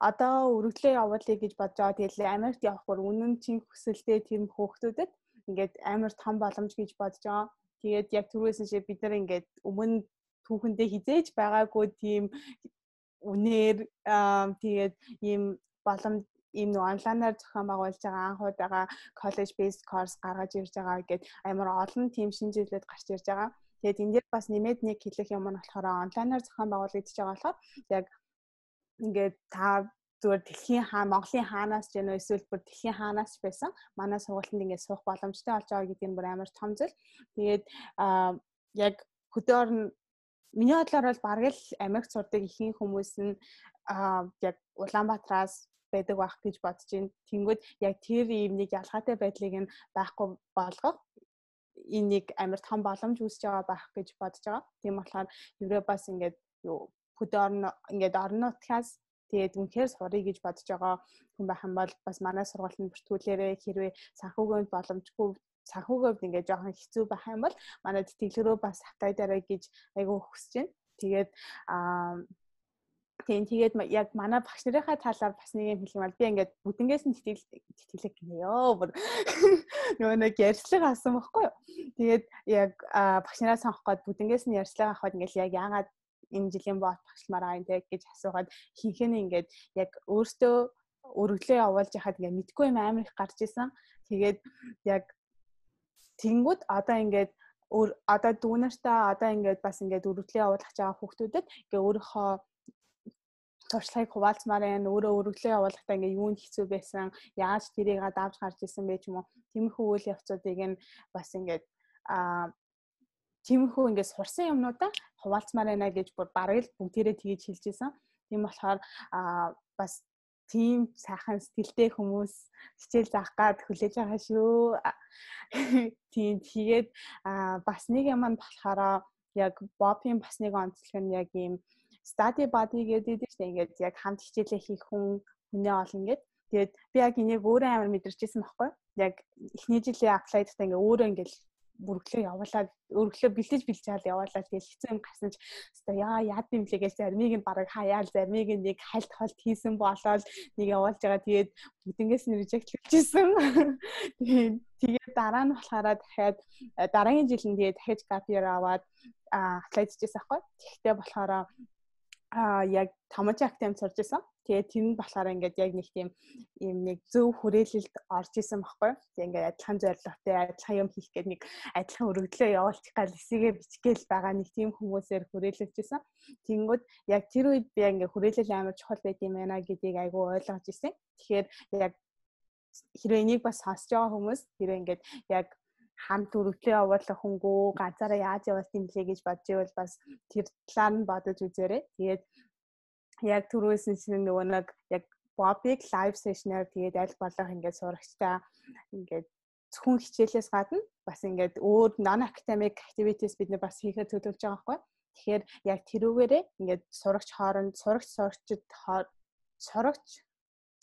одоо өргөдлөө явуулъя гэж бодож байгаа. Тэгээд Америкт явах бүр үнэн чин хүсэлтэй тийм хөөхтүүдэд ингээд амар том боломж гэж бодож байгаа. Тэгээд яг түрүүсэн шиг бид нар ингээд өмнө түүхэндээ хизээж байгаагүй тийм үнээр тэгээд ийм боломж ийм нэг онлайнаар зохион байгуулж байгаа анхудаага college based course гаргаж ирж байгаа гэд амар олон тийм шинжилгээд гарч ирж байгаа. Тэгээд энэ дээр бас нэмээд нэг хэлэх юм нь болохоор онлайнаар зохион байгуулагдаж байгаа болохоор яг ингээд та зүгээр дэлхийн хаа Монголын хаанаас ч уу эсвэл бүр дэлхийн хаанаас ч байсан манай сургуультанд ингээд суух боломжтой болж байгаа гэдэг нь бүр амар том зүйл. Тэгээд яг хөдөөр нь миний бодлоор бол бараг л Америкт сурдаг ихэнх хүмүүс нь яг Улаанбаатараас байдаг байх гэж бодож байна. Тэнгүүд яг тэр ийм нэг ялгаатай байдлыг нь байхгүй болгох энэ нэг амар том боломж үүсэж байгаа байх гэж бодож байгаа. Тийм болохоор Европоос ингээд юу хөдөөр нь ингээд орон нутгаас Тэгээд үнэхээр сурыг гэж бодож байгаа хүн байх юм бол бас манай сургалтанд бүртгүүлээрээ хэрвээ санхүүгийн боломжгүй санхүүговд ингээд жоохон хэцүү байх юм бол манай тэтгэлгэрөө бас хатайдараа гэж айгүй хүсэж байна. Тэгээд аа Тийм тэгээд яг манай багш нарынхаа талаар бас нэг юм хэлэх юм бол би ингээд бүдэнгээс нь тэтгэл тэтгэлэг гинэё. Нөгөө нэг ярьцлага авсан байхгүй юу. Тэгээд яг багш нараа сонгох гээд бүдэнгээс нь ярьцлага авахад ингээд яг яагаад энэ жилийн бот багшламаар аа энэ гэж асуугаад хинхэн ингээд яг өөртөө өргөлөө явуулж яхад ингээд мэдгүй юм амар их гарч исэн. Тэгээд яг тэнгууд одоо ингээд одоо дүүнартаа одоо ингээд бас ингээд өргөлөө явуулах байгаа хүүхдүүдэд ингээд өөрийнхөө туршлагыг хуваалцмаар байна. Өөрөө өргөлөө явуулахдаа ингээ юунд хэцүү байсан, яаж тэрийг давж гарч исэн бэ ч юм уу. Тиймэрхүү үйл явцуудыг нь бас ингээд аа тиймэрхүү ингээд сурсан юмнуудаа хуваалцмаар байна гэж бүр бараг л бүгдээрээ тгийж хэлж исэн. Тийм болохоор бас тийм сайхан сэтгэлтэй хүмүүс хичээл заах гад хүлээж байгаа шүү. Тийм тэгээд бас нэг юм нь болохоор яг Бопийн бас нэг онцлог нь яг ийм study buddy гэдэг чинь ингээд яг хамт хичээлээ хийх хүн хүнээ олон ингээд Тэгээд би яг энийг өөрөө амар мэдэрчээсэн байхгүй. Яг эхний жилийн аплайдтай ингээ өөрөө ингээл бүрглөө явуулаад өргөлөө бэлдэж бэлжаал явуулаад тэгэл хэцүү юм гарсан ч өстой яа яад юм лээ гэж зармиг нь бараг хаяал зармиг нь нэг хальт холт хийсэн болоод нэг явуулж байгаа тэгээд бүгднгээс нь режект хийжсэн. Тэгээд дараа нь болохоор дахиад дараагийн жил нь тэгээд дахиж gap year аваад аплайд хийжсэн аахгүй. Тэгэхдээ болохоор а яг тамаж актем сурж исэн. Тэгээд тэр нь болохоор ингээд яг нэг тийм юм нэг зөв хүрээлэлд орж исэн байхгүй. Тэгээд ингээд адилхан зорилготой адилхан юм хийх гээд нэг адилхан өргөдлөө явуулчих гал эсэгээ бичгээл байгаа нэг тийм хүмүүсээр хүрээлэлж исэн. Тэнгүүд яг тэр үед би ингээд хүрээлэл амар чухал байт юм байна гэдгийг айгүй ойлгож исэн. Тэгэхээр яг хэрвээ энийг бас сонсож байгаа хүмүүс хэрвээ ингээд яг хамт өргөдлөө явуулах хөнгөө ганцаараа яаж явуулт юм блэ гэж бодож ивэл бас тэр талаар нь бодож үзээрэй. Тэгээд яг түрүүсэн чинь нөгөө нэг яг Bobby live session-аар тэгээд аль болох ингээд сурагчтай ингээд зөвхөн хичээлээс гадна бас ингээд өөр non academic activities бид нар бас хийхэд төлөвлөж байгаа байхгүй. Тэгэхээр яг тэрүүгээрээ ингээд сурагч хооронд сурагч сурагчид сурагч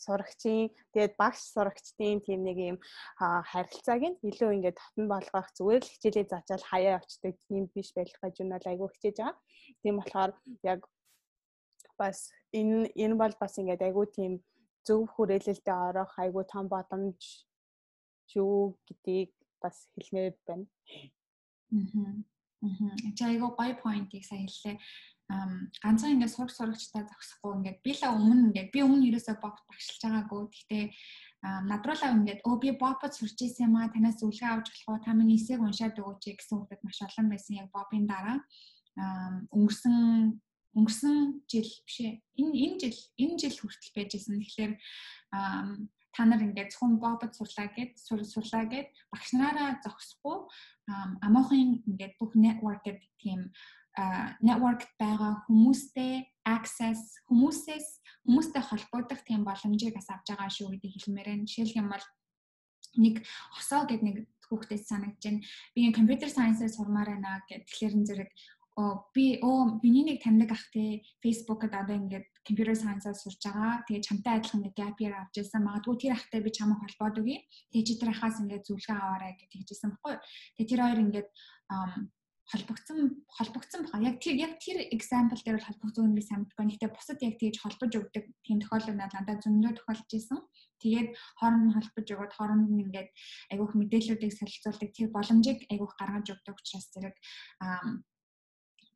сурагчийн тэгээд багш сурагчдын тийм нэг юм харилцааг нь илүү ингээд татан болгох зүгээр л хичээлээ зачаал хаяа очдаг тийм биш байх гэж юу нь айгүй хичээж байгаа. Тийм болохоор яг бас энэ энэ бол бас ингээд айгүй тийм зөв хүрээлэлтэд орох айгүй том боломж юу гэдгийг бас хэлмээр байна. Аа. Аа. Айгүй гоё поинтыг сая хэллээ ганцхан ингээд сурах сурагчтай зогсохгүй ингээд би л өмнө ингээд би өмнө ерөөсөө боб багшилж байгаагүй. Гэхдээ надруулаа ингээд өө би бопод сурч ирсэн юм аа танаас үлгээ авч болох уу та миний эсээг уншаад өгөөч гэсэн хүүхэд маш олон байсан яг бобын дараа өнгөрсөн өнгөрсөн жил биш ээ энэ энэ жил энэ жил хүртэл байжсэн. Тэгэхээр та нар ингээд зөвхөн бобод сурлаа гэд сурлаа гэд багш нараа зогсохгүй амоохон ингээд бүх network гэдэг тийм networkт байгаа хүмүүстэй access хүмүүсээс хүмүүстэй холбогдох тийм боломжийг бас авч байгаа шүү гэдэг хэлмээр байна. Жишээлх юм бол нэг хосоо гэд нэг хүүхдээс санагдаж байна. Би компьютер сайенсээр сурмаар байна гэд тэгэхээр зэрэг би оо миний нэг таньдаг ах те фейсбુકд одоо ингээд компьютер сайенсаар сурж байгаа. Тэгээ чамтай адилхан нэг gap year авч ирсэн. Магадгүй тэр ахтай би чамайг холбоод өгье. Тэгээ чи тэр ахаас ингээд зөвлөгөө аваарай гэж хэлжсэн баггүй. Тэгээ тэр хоёр ингээд холбогдсон холбогдсон баха. Яг тэр яг тэр example дээр бол холбогдсон гэж сайн мэдгүй. Гэхдээ бусад яг тэгж холбож өгдөг тийм тохиолдол надад зөндөө тохиолдож исэн. Тэгээд хооронд нь холбож өгöd хооронд нь ингээд айгүйх мэдээллүүдийг солилцуулдаг тэр боломжийг айгүйх гаргаж өгдөг учраас зэрэг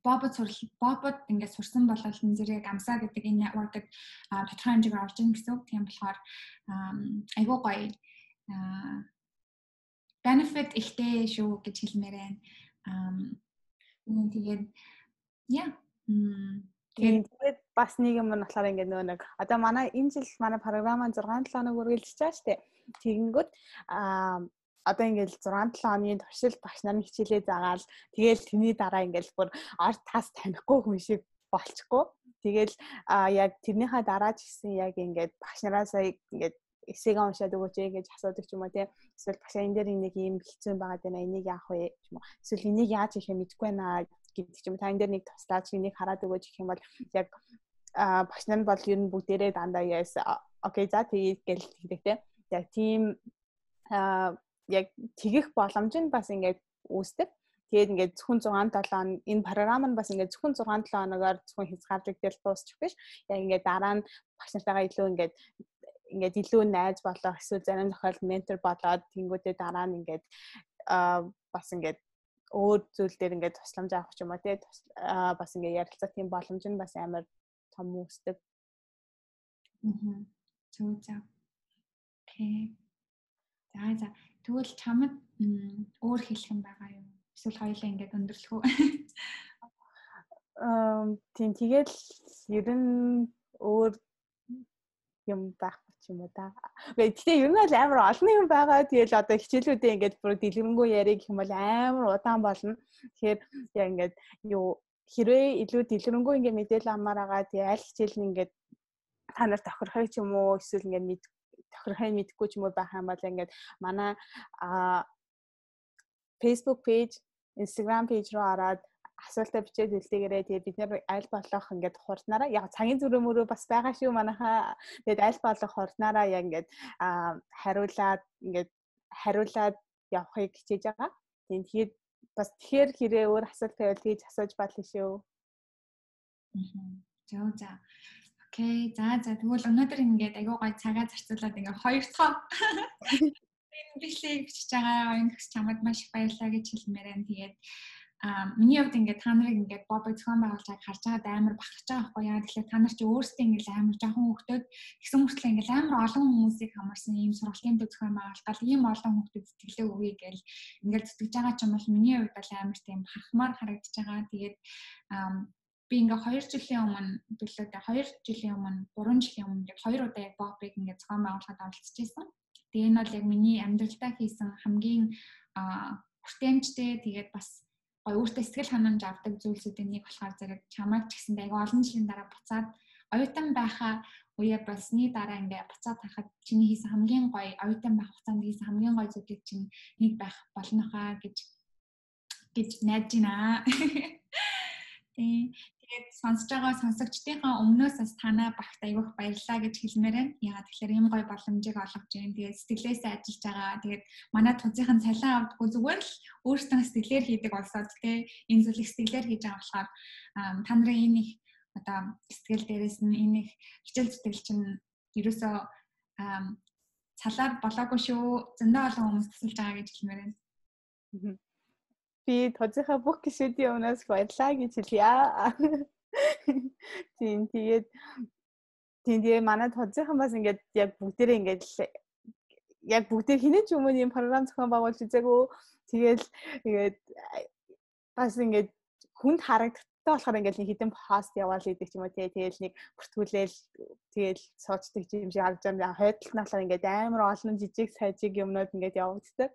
бобот сурал бобот ингээд сурсан болол энэ зэрэг амсаа гэдэг энэ network-д тодорхой хэмжээгээр орж ийн гэсэн үг. Тийм болохоор айгүй гоё benefit ихтэй шүү гэж хэлмээр байна тэгээд яа Тэгээд бас нэг юм нь болохоор ингээд нөгөө нэг одоо манай энэ жил манай програм 6 7 хоног үргэлжлэж байгаа шүү дээ. Тэгэнгүүт аа одоо ингээд 6 7 хоногийн туршилт багш нар хичээлээ заагаал тэгээл тэрний дараа ингээд бүр арт тас танихгүй хүн шиг болчихгүй. Тэгээл яг тэрнийхээ дараа ч гэсэн яг ингээд багш нараас ингээд эсэгээ уншаад өгөөч гэж асуудаг ч юм уу тий. Эсвэл багшаа энэ дээр нэг юм хэцүү байгаад байна. Энийг яах вэ ч юм уу. Эсвэл энийг яаж хийх юм мэдэхгүй байна гэдэг ч юм. Та энэ дээр нэг туслаач энийг хараад өгөөч гэх юм бол яг а багш нар бол ер нь бүгдээрээ дандаа яас окей за тэгээд гэл тэгдэг тий. Яг тийм а яг тэгэх боломж нь бас ингээд үүсдэг. Тэгээд ингээд зөвхөн 6 7 хоног энэ програм нь бас ингээд зөвхөн 6 7 хоногоор зөвхөн хязгаарлагдал дуусчих биш. Яг ингээд дараа нь багш нартайгаа илүү ингээд ингээд илүү найз болоо эсвэл зарим тохиолдолд ментор болоод тэнгуүтээ дараа нь ингээд бас ингээд өөр зүйл дээр ингээд тусламж авах ч юм уу тий бас ингээд ярилцах тийм боломж нь бас амар том үүсдэг. Аа. Зөв зөв. Окей. За за. Тэгвэл чамд өөр хэлэх юм байгаа юу? Эсвэл хоёулаа ингээд өндөрлөх үү? Аа тийм тэгэл ер нь өөр юм байхгүй ч юм уу да. Гэхдээ ер нь бол амар олон юм байгаа. Тэгэл одоо хичээлүүдээ ингээд бүр дэлгэрэнгүй яриг юм бол амар удаан болно. Тэгэхээр яа ингээд юу хэрвээ илүү дэлгэрэнгүй ингээд мэдээлэл амаар байгаа. Тэгээ аль хичээл нь ингээд та нар тохирхой ч юм уу эсвэл ингээд мэд тохирхой мэдгүй ч юм уу байх юм бол ингээд манай а Facebook page, Instagram page руу ороод асуултаа бичээд үлдээгээрэй. Тэгээд бид нэр аль болох ингээд хурднараа яг цагийн зүрх мөрөө бас байгаа шүү манайхаа. Тэгээд аль болох хурднараа яг ингээд хариулаад ингээд хариулаад явахыг хичээж байгаа. Тэгээд бас тэгэхээр хэрэг өөр асуулт тавиул хийж асууж болно шүү. За за. Окей. За за тэгвэл өнөөдөр ингээд агай гой цагаа зарцуулаад ингээд хоёр дахь энэ бичлэгийг бичиж байгаа энэ хөс чамд маш их баярлалаа гэж хэлмээр байна. Тэгээд а миний хувьд ингээд та нарыг ингээд бобо зохион байгуулж байгааг харж байгаад амар бахарч байгаа байхгүй яа. Тэгэхээр та нар чи өөрсдөө ингээд амар жоохон хөвгтөд гэсэн мөртлөө ингээд амар олон хүмүүсийг хамарсан ийм сургалтын төв зохион байгуулалт ийм олон хүмүүсд сэтгэлээ өгье гэл ингээд зүтгэж байгаа ч юм бол миний хувьд бол амар тийм бахархмаар харагдаж байгаа. Тэгээд би ингээ 2 жилийн өмнө билүү 2 жилийн өмнө 3 жилийн өмнө яг 2 удаа яг бобыг ингээ зохион байгуулахад оролцож байсан. Тэгээ энэ бол яг миний амьдралдаа хийсэн хамгийн хүртээмжтэй тэгээд бас гой өөртөө сэтгэл ханамж авдаг зүйлсүүдийн нэг болохоор зэрэг чамайг ч гэсэн айгүй олон жилийн дараа буцаад оюутан байхаа үе болсны дараа ингээ буцаад харахад чиний хийсэн хамгийн гоё оюутан байх хугацаанд хийсэн хамгийн гоё зүйлийг чинь нэг байх болно хаа гэж гэж найдаж байна. Тийм тэгээд сонсож байгаа сонсогчдынхаа өмнөөс бас танаа багт аявуух баярлаа гэж хэлмээр байна. Ягаад тэгэхээр ийм гоё боломжийг олгож байна. Тэгээд сэтгэлээсээ ажиллаж байгаа. Тэгээд манай тузынхан цалин авдаггүй зүгээр л өөрсдөө сэтгэлээр хийдэг болсоод тий энэ зүйлийг сэтгэлээр хийж байгаа болохоор та нарын энэ их одоо сэтгэл дээрээс нь энэ их хичээл зүтгэл чинь ерөөсөө цалаар болоогүй шүү. Зөндөө олон хүмүүс тусалж байгаа гэж хэлмээр байна би тозынхаа бүх гişүүдийн өмнөөс баярлаа гэж хэлье. Тийм тэгээд тийм тэгээ манай тозынхан бас ингээд яг бүгдээрээ ингээд яг бүгдээр хинэн ч өмнө юм програм зохион байгуулж үзээгүй. Тэгэл ингээд бас ингээд хүнд харагдах Тэ болохоор ингээл нэг хитэн пост яваал идэг юм уу тий тэгэл нэг бүртгүүлээл тэгэл сууцдаг юм шиг харж байгаа. Хойдолт болохоор ингээд амар олон жижиг сайжиг юмнууд ингээд явагддаг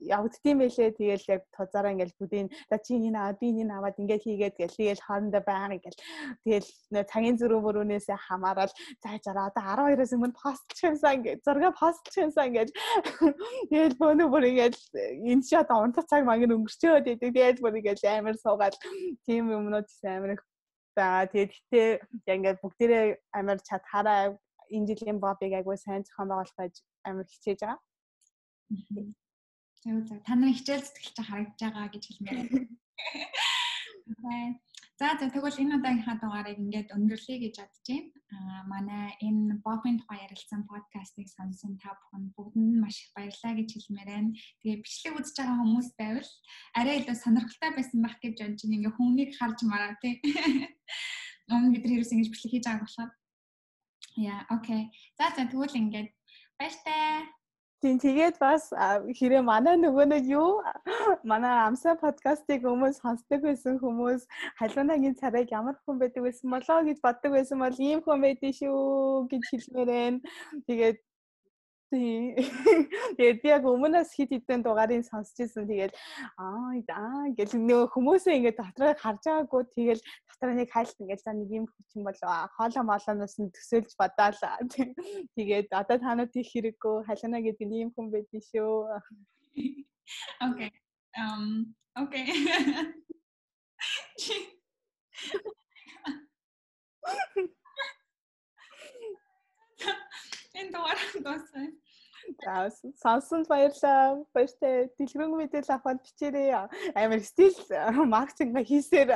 явагддсан байлээ. Тэгээл яг тузаараа ингээл бүдийн за чи энэ аваад би энэ аваад ингээд хийгээд гэл тэгэл хоорондоо байгаа ингээл тэгэл цагийн зөрүү мөрөөнөөс хамаарал за зараа одоо 12-оос өмнө постлч юмсан ингээд зурга постлч юмсан ингээд тэгэл бөөнө бүр ингээд энэ одоо унтах цаг мангын өнгөрчөөд идэг. Тэгэл бүр ингээд амар суугаад тийм юмнууд амар их байгаа. Тэгээд гэтээ яг ингээд бүгдээрээ амар чадхаараа энэ жилийн бобыг айгуу сайн зохион байгуулах гэж амар хичээж байгаа. За та нарын хичээл сэтгэл чинь харагдаж байгаа гэж хэлмээр байна. За за тэгвэл энэ удаагийнхаа дугаарыг ингээд өндөрлөе гэж бодож байна. Аа манай энэ Бобын тухай ярилцсан подкастыг сонсон та бүхэн бүгдэнд маш их баярлалаа гэж хэлмээр байна. Тэгээ бичлэг үзэж байгаа хүмүүс байвал арай илүү сонирхолтой байсан байх гэж бодож байна. Ингээ хүмүүнийг харж мараа тий. Өмнө бид хэрэг ингэж бичлэг хийж байгаа болохоор. Яа, окей. За за тэгвэл ингээд баяртай. Тийм тэгээд бас хэрэг манай нөгөө нэг юу манай амса подкастыг хүмүүс сонсдог байсан хүмүүс халуунагийн царайг ямар хүн байдаг байсан болоо гэж боддог байсан бол ийм хүн байдэн шүү гэж хэлмээр байна. Тэгээд Тэгээд би яг өмнөөс хит хитэн дугаарыг сонсч ирсэн. Тэгээд аа аа гэл нөгөө хүмүүсээ ингээд дотроо харж байгаагүй тэгэл дотроо нэг хайлт ингээд за нэг юм хүчин бол хоолоо молоноос нь төсөөлж бадаалаа. Тэгээд одоо та нарт их хэрэггүй халина гэдэг ийм хүн байдэн шүү. Окей. Um окей. Энэ дугаар дууссан. За сонсонд баярлалаа. Баяртай. Дэлгэрэнгүй мэдээлэл авахд бичээрэй. Амар стил маркетинг хийсээр.